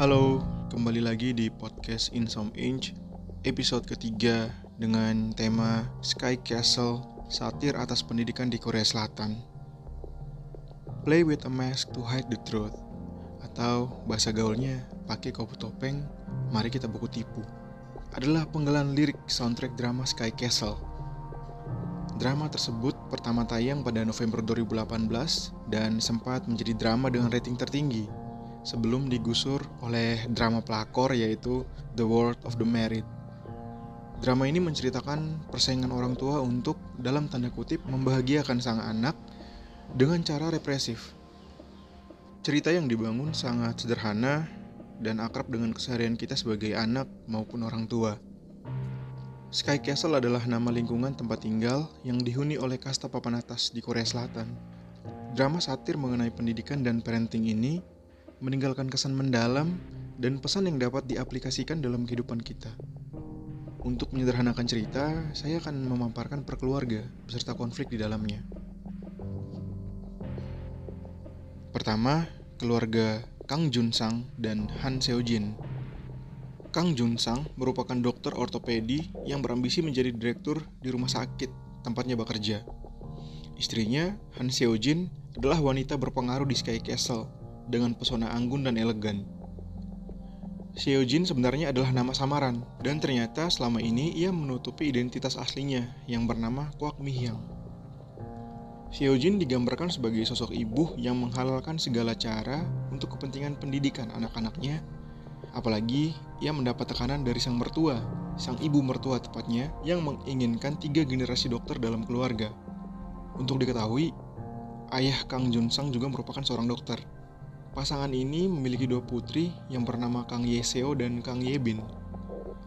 Halo, kembali lagi di podcast In Some Inch Episode ketiga dengan tema Sky Castle Satir atas pendidikan di Korea Selatan. Play with a mask to hide the truth. Atau bahasa gaulnya, pakai kopu topeng, mari kita buku tipu. Adalah penggalan lirik soundtrack drama Sky Castle. Drama tersebut pertama tayang pada November 2018 dan sempat menjadi drama dengan rating tertinggi sebelum digusur oleh drama pelakor yaitu The World of the Married. Drama ini menceritakan persaingan orang tua untuk dalam tanda kutip membahagiakan sang anak dengan cara represif. Cerita yang dibangun sangat sederhana dan akrab dengan keseharian kita sebagai anak maupun orang tua. Sky Castle adalah nama lingkungan tempat tinggal yang dihuni oleh kasta papan atas di Korea Selatan. Drama satir mengenai pendidikan dan parenting ini meninggalkan kesan mendalam dan pesan yang dapat diaplikasikan dalam kehidupan kita. Untuk menyederhanakan cerita, saya akan memaparkan perkeluarga beserta konflik di dalamnya. Pertama, keluarga Kang Jun Sang dan Han Seo Jin Kang Jun Sang merupakan dokter ortopedi yang berambisi menjadi direktur di rumah sakit tempatnya bekerja. Istrinya, Han Seo Jin, adalah wanita berpengaruh di Sky Castle dengan pesona anggun dan elegan. Seo Jin sebenarnya adalah nama samaran, dan ternyata selama ini ia menutupi identitas aslinya yang bernama Kwak Mi Hyang. Seo Jin digambarkan sebagai sosok ibu yang menghalalkan segala cara untuk kepentingan pendidikan anak-anaknya Apalagi ia mendapat tekanan dari sang mertua, sang ibu mertua tepatnya, yang menginginkan tiga generasi dokter dalam keluarga. Untuk diketahui, ayah Kang Jun Sang juga merupakan seorang dokter. Pasangan ini memiliki dua putri yang bernama Kang Yeseo dan Kang Yebin.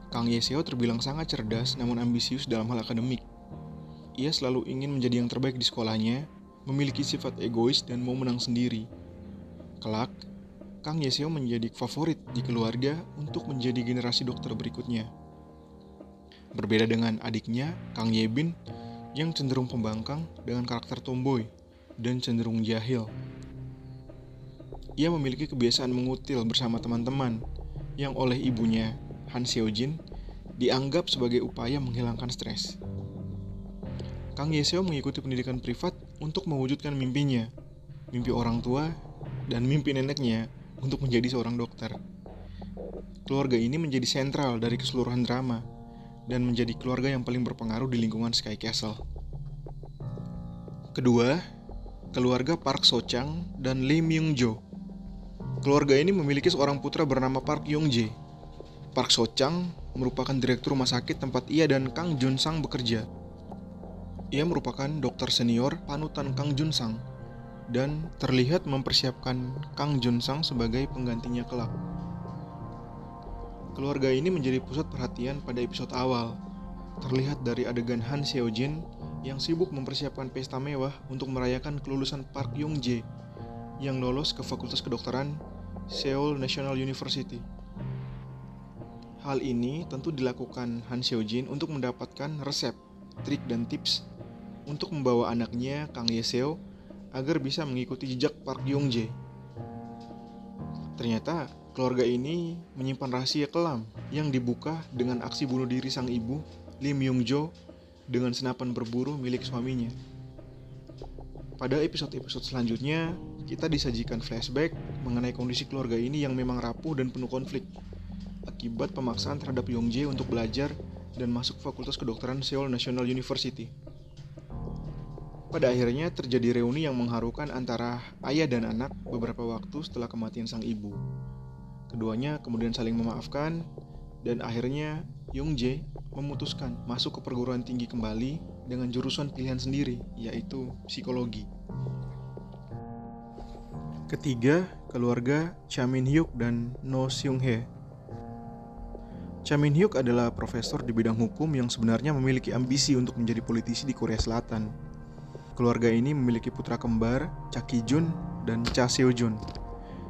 Kang Yeseo terbilang sangat cerdas namun ambisius dalam hal akademik. Ia selalu ingin menjadi yang terbaik di sekolahnya, memiliki sifat egois dan mau menang sendiri. Kelak, Kang Yeseo menjadi favorit di keluarga untuk menjadi generasi dokter berikutnya. Berbeda dengan adiknya, Kang Yebin, yang cenderung pembangkang dengan karakter tomboy dan cenderung jahil. Ia memiliki kebiasaan mengutil bersama teman-teman yang oleh ibunya, Han Seojin, dianggap sebagai upaya menghilangkan stres. Kang Yeseo mengikuti pendidikan privat untuk mewujudkan mimpinya, mimpi orang tua, dan mimpi neneknya untuk menjadi seorang dokter. Keluarga ini menjadi sentral dari keseluruhan drama dan menjadi keluarga yang paling berpengaruh di lingkungan Sky Castle. Kedua, keluarga Park So Chang dan Lee Myung Jo. Keluarga ini memiliki seorang putra bernama Park Yong Jae. Park So Chang merupakan direktur rumah sakit tempat ia dan Kang Jun Sang bekerja. Ia merupakan dokter senior panutan Kang Jun Sang dan terlihat mempersiapkan Kang Jun Sang sebagai penggantinya kelak. Keluarga ini menjadi pusat perhatian pada episode awal. Terlihat dari adegan Han Seo Jin yang sibuk mempersiapkan pesta mewah untuk merayakan kelulusan Park Young Jae yang lolos ke Fakultas Kedokteran Seoul National University. Hal ini tentu dilakukan Han Seo Jin untuk mendapatkan resep, trik dan tips untuk membawa anaknya Kang Ye Seo agar bisa mengikuti jejak Park Yong Jae. Ternyata keluarga ini menyimpan rahasia kelam yang dibuka dengan aksi bunuh diri sang ibu Lim Yong Jo dengan senapan berburu milik suaminya. Pada episode-episode selanjutnya, kita disajikan flashback mengenai kondisi keluarga ini yang memang rapuh dan penuh konflik akibat pemaksaan terhadap Yong Jae untuk belajar dan masuk Fakultas Kedokteran Seoul National University. Pada akhirnya terjadi reuni yang mengharukan antara ayah dan anak beberapa waktu setelah kematian sang ibu. Keduanya kemudian saling memaafkan dan akhirnya Yong Jae memutuskan masuk ke perguruan tinggi kembali dengan jurusan pilihan sendiri yaitu psikologi. Ketiga, keluarga Cha Min Hyuk dan No Seung Hye. Cha Min Hyuk adalah profesor di bidang hukum yang sebenarnya memiliki ambisi untuk menjadi politisi di Korea Selatan. Keluarga ini memiliki putra kembar, Cha Ki Jun dan Cha Seo Jun,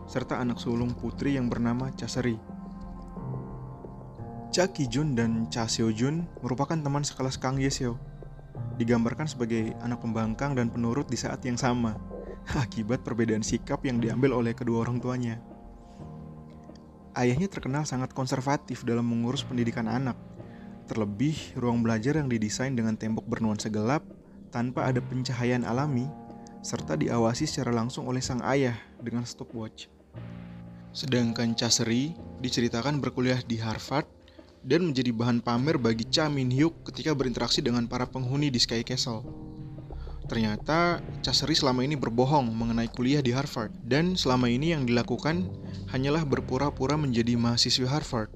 serta anak sulung putri yang bernama Cha Seri. Cha Ki Jun dan Cha Seo Jun merupakan teman sekelas Kang Ye Seo. Digambarkan sebagai anak pembangkang dan penurut di saat yang sama, akibat perbedaan sikap yang diambil oleh kedua orang tuanya. ayahnya terkenal sangat konservatif dalam mengurus pendidikan anak. Terlebih, ruang belajar yang didesain dengan tembok bernuansa gelap tanpa ada pencahayaan alami, serta diawasi secara langsung oleh sang ayah dengan stopwatch. Sedangkan Chaseri diceritakan berkuliah di Harvard dan menjadi bahan pamer bagi Cha Min Hyuk ketika berinteraksi dengan para penghuni di Sky Castle. Ternyata Chaseri selama ini berbohong mengenai kuliah di Harvard dan selama ini yang dilakukan hanyalah berpura-pura menjadi mahasiswa Harvard,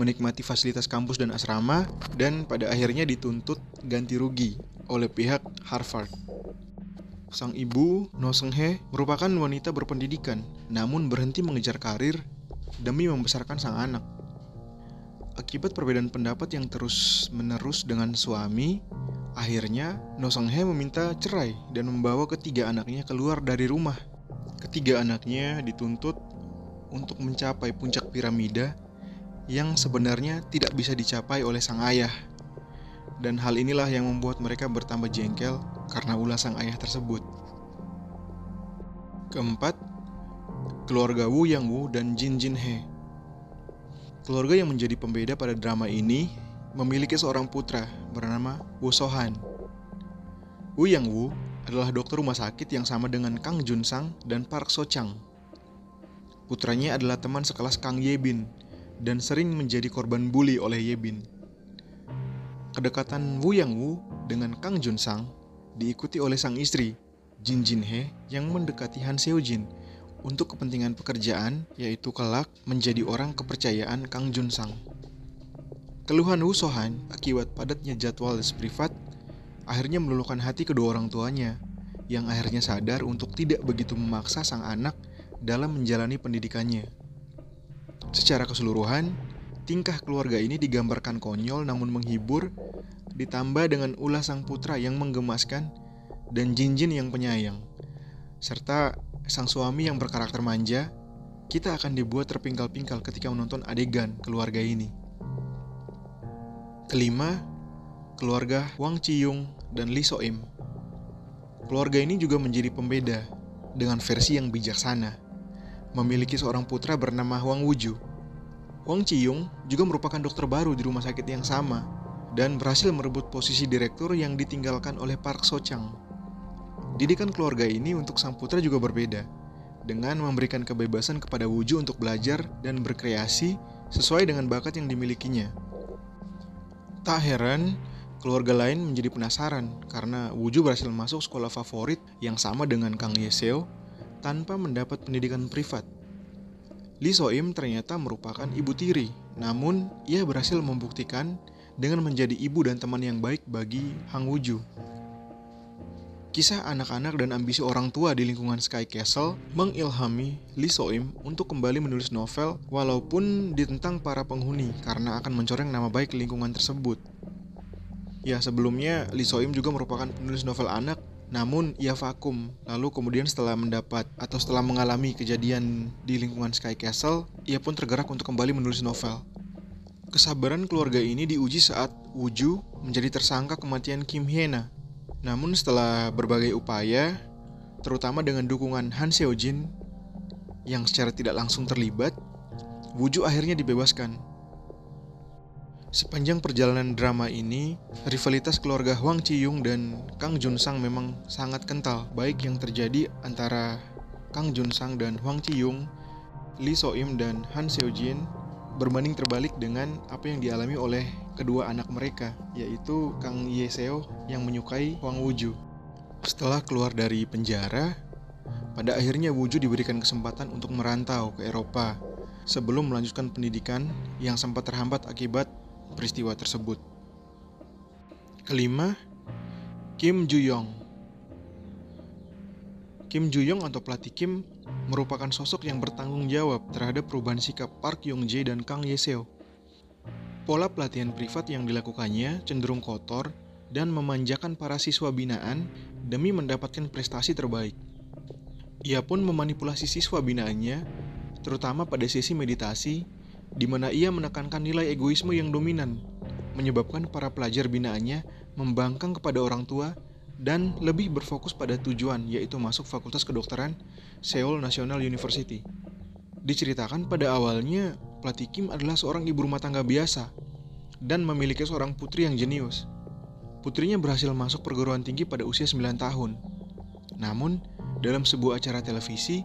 menikmati fasilitas kampus dan asrama dan pada akhirnya dituntut ganti rugi oleh pihak Harvard. Sang ibu, No Seung Hye, merupakan wanita berpendidikan, namun berhenti mengejar karir demi membesarkan sang anak. Akibat perbedaan pendapat yang terus-menerus dengan suami, akhirnya No Seung Hye meminta cerai dan membawa ketiga anaknya keluar dari rumah. Ketiga anaknya dituntut untuk mencapai puncak piramida yang sebenarnya tidak bisa dicapai oleh sang ayah. Dan hal inilah yang membuat mereka bertambah jengkel karena ulah sang ayah tersebut. Keempat, keluarga Wu Yang Wu dan Jin Jin He. Keluarga yang menjadi pembeda pada drama ini memiliki seorang putra bernama Wu Sohan. Wu Yang Wu adalah dokter rumah sakit yang sama dengan Kang Jun Sang dan Park So Chang. Putranya adalah teman sekelas Kang Ye Bin dan sering menjadi korban bully oleh Ye Bin. Kedekatan Wu Yang Wu dengan Kang Jun Sang diikuti oleh sang istri, Jin Jin He, yang mendekati Han Seo Jin untuk kepentingan pekerjaan, yaitu kelak menjadi orang kepercayaan Kang Jun Sang. Keluhan Wu Sohan akibat padatnya jadwal les privat akhirnya meluluhkan hati kedua orang tuanya, yang akhirnya sadar untuk tidak begitu memaksa sang anak dalam menjalani pendidikannya. Secara keseluruhan, tingkah keluarga ini digambarkan konyol namun menghibur ditambah dengan ulah sang putra yang menggemaskan dan Jinjin yang penyayang, serta sang suami yang berkarakter manja, kita akan dibuat terpingkal-pingkal ketika menonton adegan keluarga ini. Kelima, keluarga Wang Chiyung dan Lee Soim. Keluarga ini juga menjadi pembeda dengan versi yang bijaksana, memiliki seorang putra bernama Wang Wuju. Wang Chiyung juga merupakan dokter baru di rumah sakit yang sama dan berhasil merebut posisi direktur yang ditinggalkan oleh Park So Chang. Didikan keluarga ini untuk sang putra juga berbeda, dengan memberikan kebebasan kepada Wuju untuk belajar dan berkreasi sesuai dengan bakat yang dimilikinya. Tak heran, keluarga lain menjadi penasaran karena Wuju berhasil masuk sekolah favorit yang sama dengan Kang Yeseo tanpa mendapat pendidikan privat. Lee Soim ternyata merupakan ibu tiri, namun ia berhasil membuktikan dengan menjadi ibu dan teman yang baik bagi Hang Wuju. Kisah anak-anak dan ambisi orang tua di lingkungan Sky Castle mengilhami Lee Soim untuk kembali menulis novel walaupun ditentang para penghuni karena akan mencoreng nama baik lingkungan tersebut. Ya sebelumnya Lee Soim juga merupakan penulis novel anak namun ia vakum lalu kemudian setelah mendapat atau setelah mengalami kejadian di lingkungan Sky Castle ia pun tergerak untuk kembali menulis novel. Kesabaran keluarga ini diuji saat Wuju menjadi tersangka kematian Kim Hyena. Namun setelah berbagai upaya, terutama dengan dukungan Han Seo Jin yang secara tidak langsung terlibat, Wuju akhirnya dibebaskan. Sepanjang perjalanan drama ini, rivalitas keluarga Hwang Chi-yung dan Kang Jun Sang memang sangat kental, baik yang terjadi antara Kang Jun Sang dan Hwang Chi-yung, Lee So-im dan Han Seo Jin berbanding terbalik dengan apa yang dialami oleh kedua anak mereka, yaitu Kang Yeseo yang menyukai Wang Wuju. Setelah keluar dari penjara, pada akhirnya Wuju diberikan kesempatan untuk merantau ke Eropa sebelum melanjutkan pendidikan yang sempat terhambat akibat peristiwa tersebut. Kelima, Kim Ju-yong. Kim Ju-yong atau pelatih Kim merupakan sosok yang bertanggung jawab terhadap perubahan sikap Park Yong-jae dan Kang Ye-seo. Pola pelatihan privat yang dilakukannya cenderung kotor dan memanjakan para siswa binaan demi mendapatkan prestasi terbaik. Ia pun memanipulasi siswa binaannya, terutama pada sesi meditasi, di mana ia menekankan nilai egoisme yang dominan, menyebabkan para pelajar binaannya membangkang kepada orang tua dan lebih berfokus pada tujuan yaitu masuk Fakultas Kedokteran Seoul National University. Diceritakan pada awalnya Pelatih Kim adalah seorang ibu rumah tangga biasa dan memiliki seorang putri yang jenius. Putrinya berhasil masuk perguruan tinggi pada usia 9 tahun. Namun, dalam sebuah acara televisi,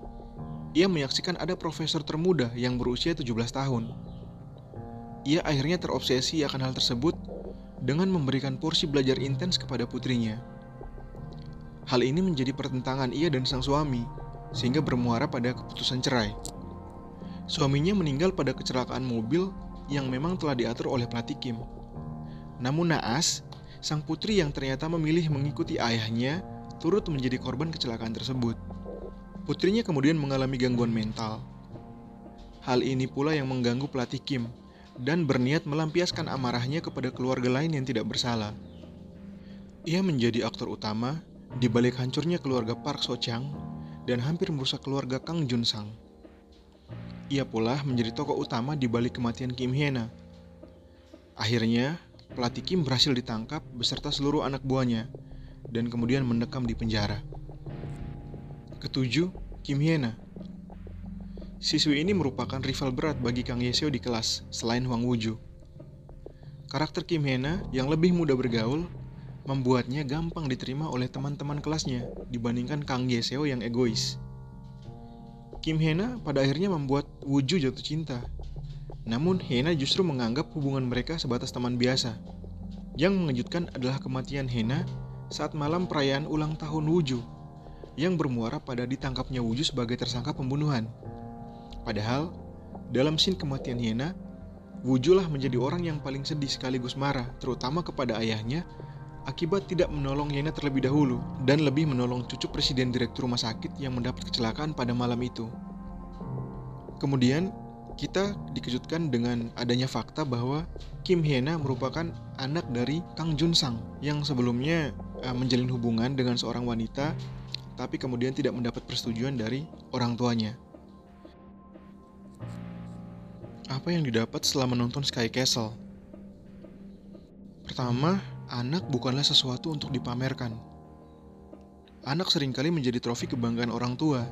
ia menyaksikan ada profesor termuda yang berusia 17 tahun. Ia akhirnya terobsesi akan hal tersebut dengan memberikan porsi belajar intens kepada putrinya. Hal ini menjadi pertentangan ia dan sang suami, sehingga bermuara pada keputusan cerai. Suaminya meninggal pada kecelakaan mobil yang memang telah diatur oleh pelatih Kim. Namun naas, sang putri yang ternyata memilih mengikuti ayahnya turut menjadi korban kecelakaan tersebut. Putrinya kemudian mengalami gangguan mental. Hal ini pula yang mengganggu pelatih Kim dan berniat melampiaskan amarahnya kepada keluarga lain yang tidak bersalah. Ia menjadi aktor utama di balik hancurnya keluarga Park So Chang dan hampir merusak keluarga Kang Jun Sang. Ia pula menjadi tokoh utama di balik kematian Kim Hyena. Akhirnya, pelatih Kim berhasil ditangkap beserta seluruh anak buahnya dan kemudian mendekam di penjara. Ketujuh, Kim Hyena. Siswi ini merupakan rival berat bagi Kang Yeseo di kelas selain Huang Wuju. Karakter Kim Hyena yang lebih mudah bergaul membuatnya gampang diterima oleh teman-teman kelasnya dibandingkan Kang Yeseo yang egois. Kim Hena pada akhirnya membuat Wuju jatuh cinta. Namun Hena justru menganggap hubungan mereka sebatas teman biasa. Yang mengejutkan adalah kematian Hena saat malam perayaan ulang tahun Wuju yang bermuara pada ditangkapnya Wuju sebagai tersangka pembunuhan. Padahal, dalam scene kematian Hena, Wuju lah menjadi orang yang paling sedih sekaligus marah, terutama kepada ayahnya akibat tidak menolong Yena terlebih dahulu dan lebih menolong cucu presiden direktur rumah sakit yang mendapat kecelakaan pada malam itu. Kemudian, kita dikejutkan dengan adanya fakta bahwa Kim Hyena merupakan anak dari Kang Jun Sang yang sebelumnya uh, menjalin hubungan dengan seorang wanita tapi kemudian tidak mendapat persetujuan dari orang tuanya. Apa yang didapat setelah menonton Sky Castle? Pertama, anak bukanlah sesuatu untuk dipamerkan. Anak sering kali menjadi trofi kebanggaan orang tua.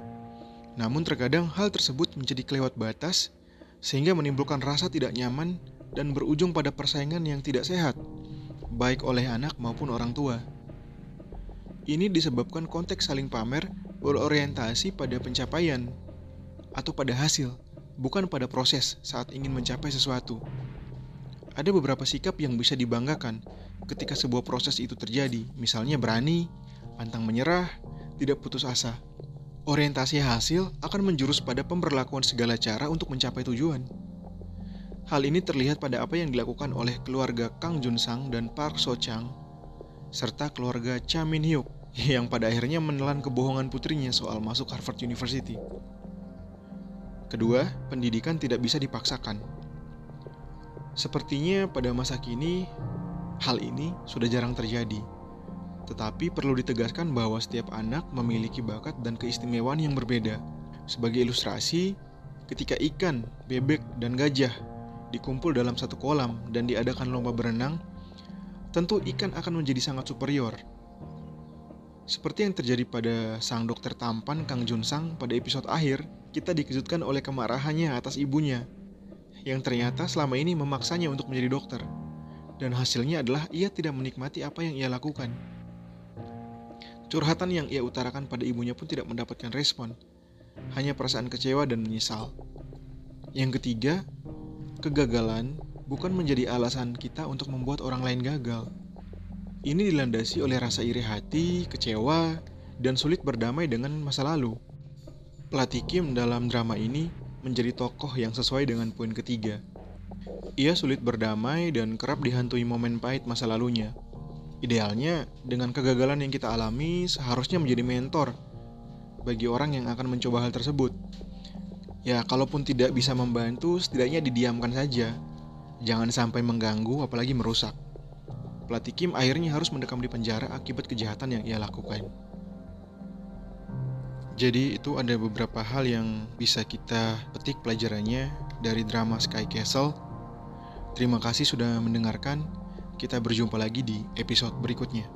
Namun terkadang hal tersebut menjadi kelewat batas sehingga menimbulkan rasa tidak nyaman dan berujung pada persaingan yang tidak sehat, baik oleh anak maupun orang tua. Ini disebabkan konteks saling pamer berorientasi pada pencapaian atau pada hasil, bukan pada proses saat ingin mencapai sesuatu. Ada beberapa sikap yang bisa dibanggakan ketika sebuah proses itu terjadi, misalnya berani, pantang menyerah, tidak putus asa. Orientasi hasil akan menjurus pada pemberlakuan segala cara untuk mencapai tujuan. Hal ini terlihat pada apa yang dilakukan oleh keluarga Kang Jun Sang dan Park So Chang, serta keluarga Cha Min Hyuk yang pada akhirnya menelan kebohongan putrinya soal masuk Harvard University. Kedua, pendidikan tidak bisa dipaksakan. Sepertinya pada masa kini Hal ini sudah jarang terjadi. Tetapi perlu ditegaskan bahwa setiap anak memiliki bakat dan keistimewaan yang berbeda. Sebagai ilustrasi, ketika ikan, bebek, dan gajah dikumpul dalam satu kolam dan diadakan lomba berenang, tentu ikan akan menjadi sangat superior. Seperti yang terjadi pada sang dokter tampan Kang Jun Sang pada episode akhir, kita dikejutkan oleh kemarahannya atas ibunya, yang ternyata selama ini memaksanya untuk menjadi dokter dan hasilnya adalah ia tidak menikmati apa yang ia lakukan. Curhatan yang ia utarakan pada ibunya pun tidak mendapatkan respon, hanya perasaan kecewa dan menyesal. Yang ketiga, kegagalan bukan menjadi alasan kita untuk membuat orang lain gagal. Ini dilandasi oleh rasa iri hati, kecewa, dan sulit berdamai dengan masa lalu. Pelatih Kim dalam drama ini menjadi tokoh yang sesuai dengan poin ketiga. Ia sulit berdamai dan kerap dihantui momen pahit masa lalunya. Idealnya, dengan kegagalan yang kita alami, seharusnya menjadi mentor bagi orang yang akan mencoba hal tersebut. Ya, kalaupun tidak bisa membantu, setidaknya didiamkan saja. Jangan sampai mengganggu, apalagi merusak. Pelatih Kim akhirnya harus mendekam di penjara akibat kejahatan yang ia lakukan. Jadi itu ada beberapa hal yang bisa kita petik pelajarannya dari drama Sky Castle Terima kasih sudah mendengarkan. Kita berjumpa lagi di episode berikutnya.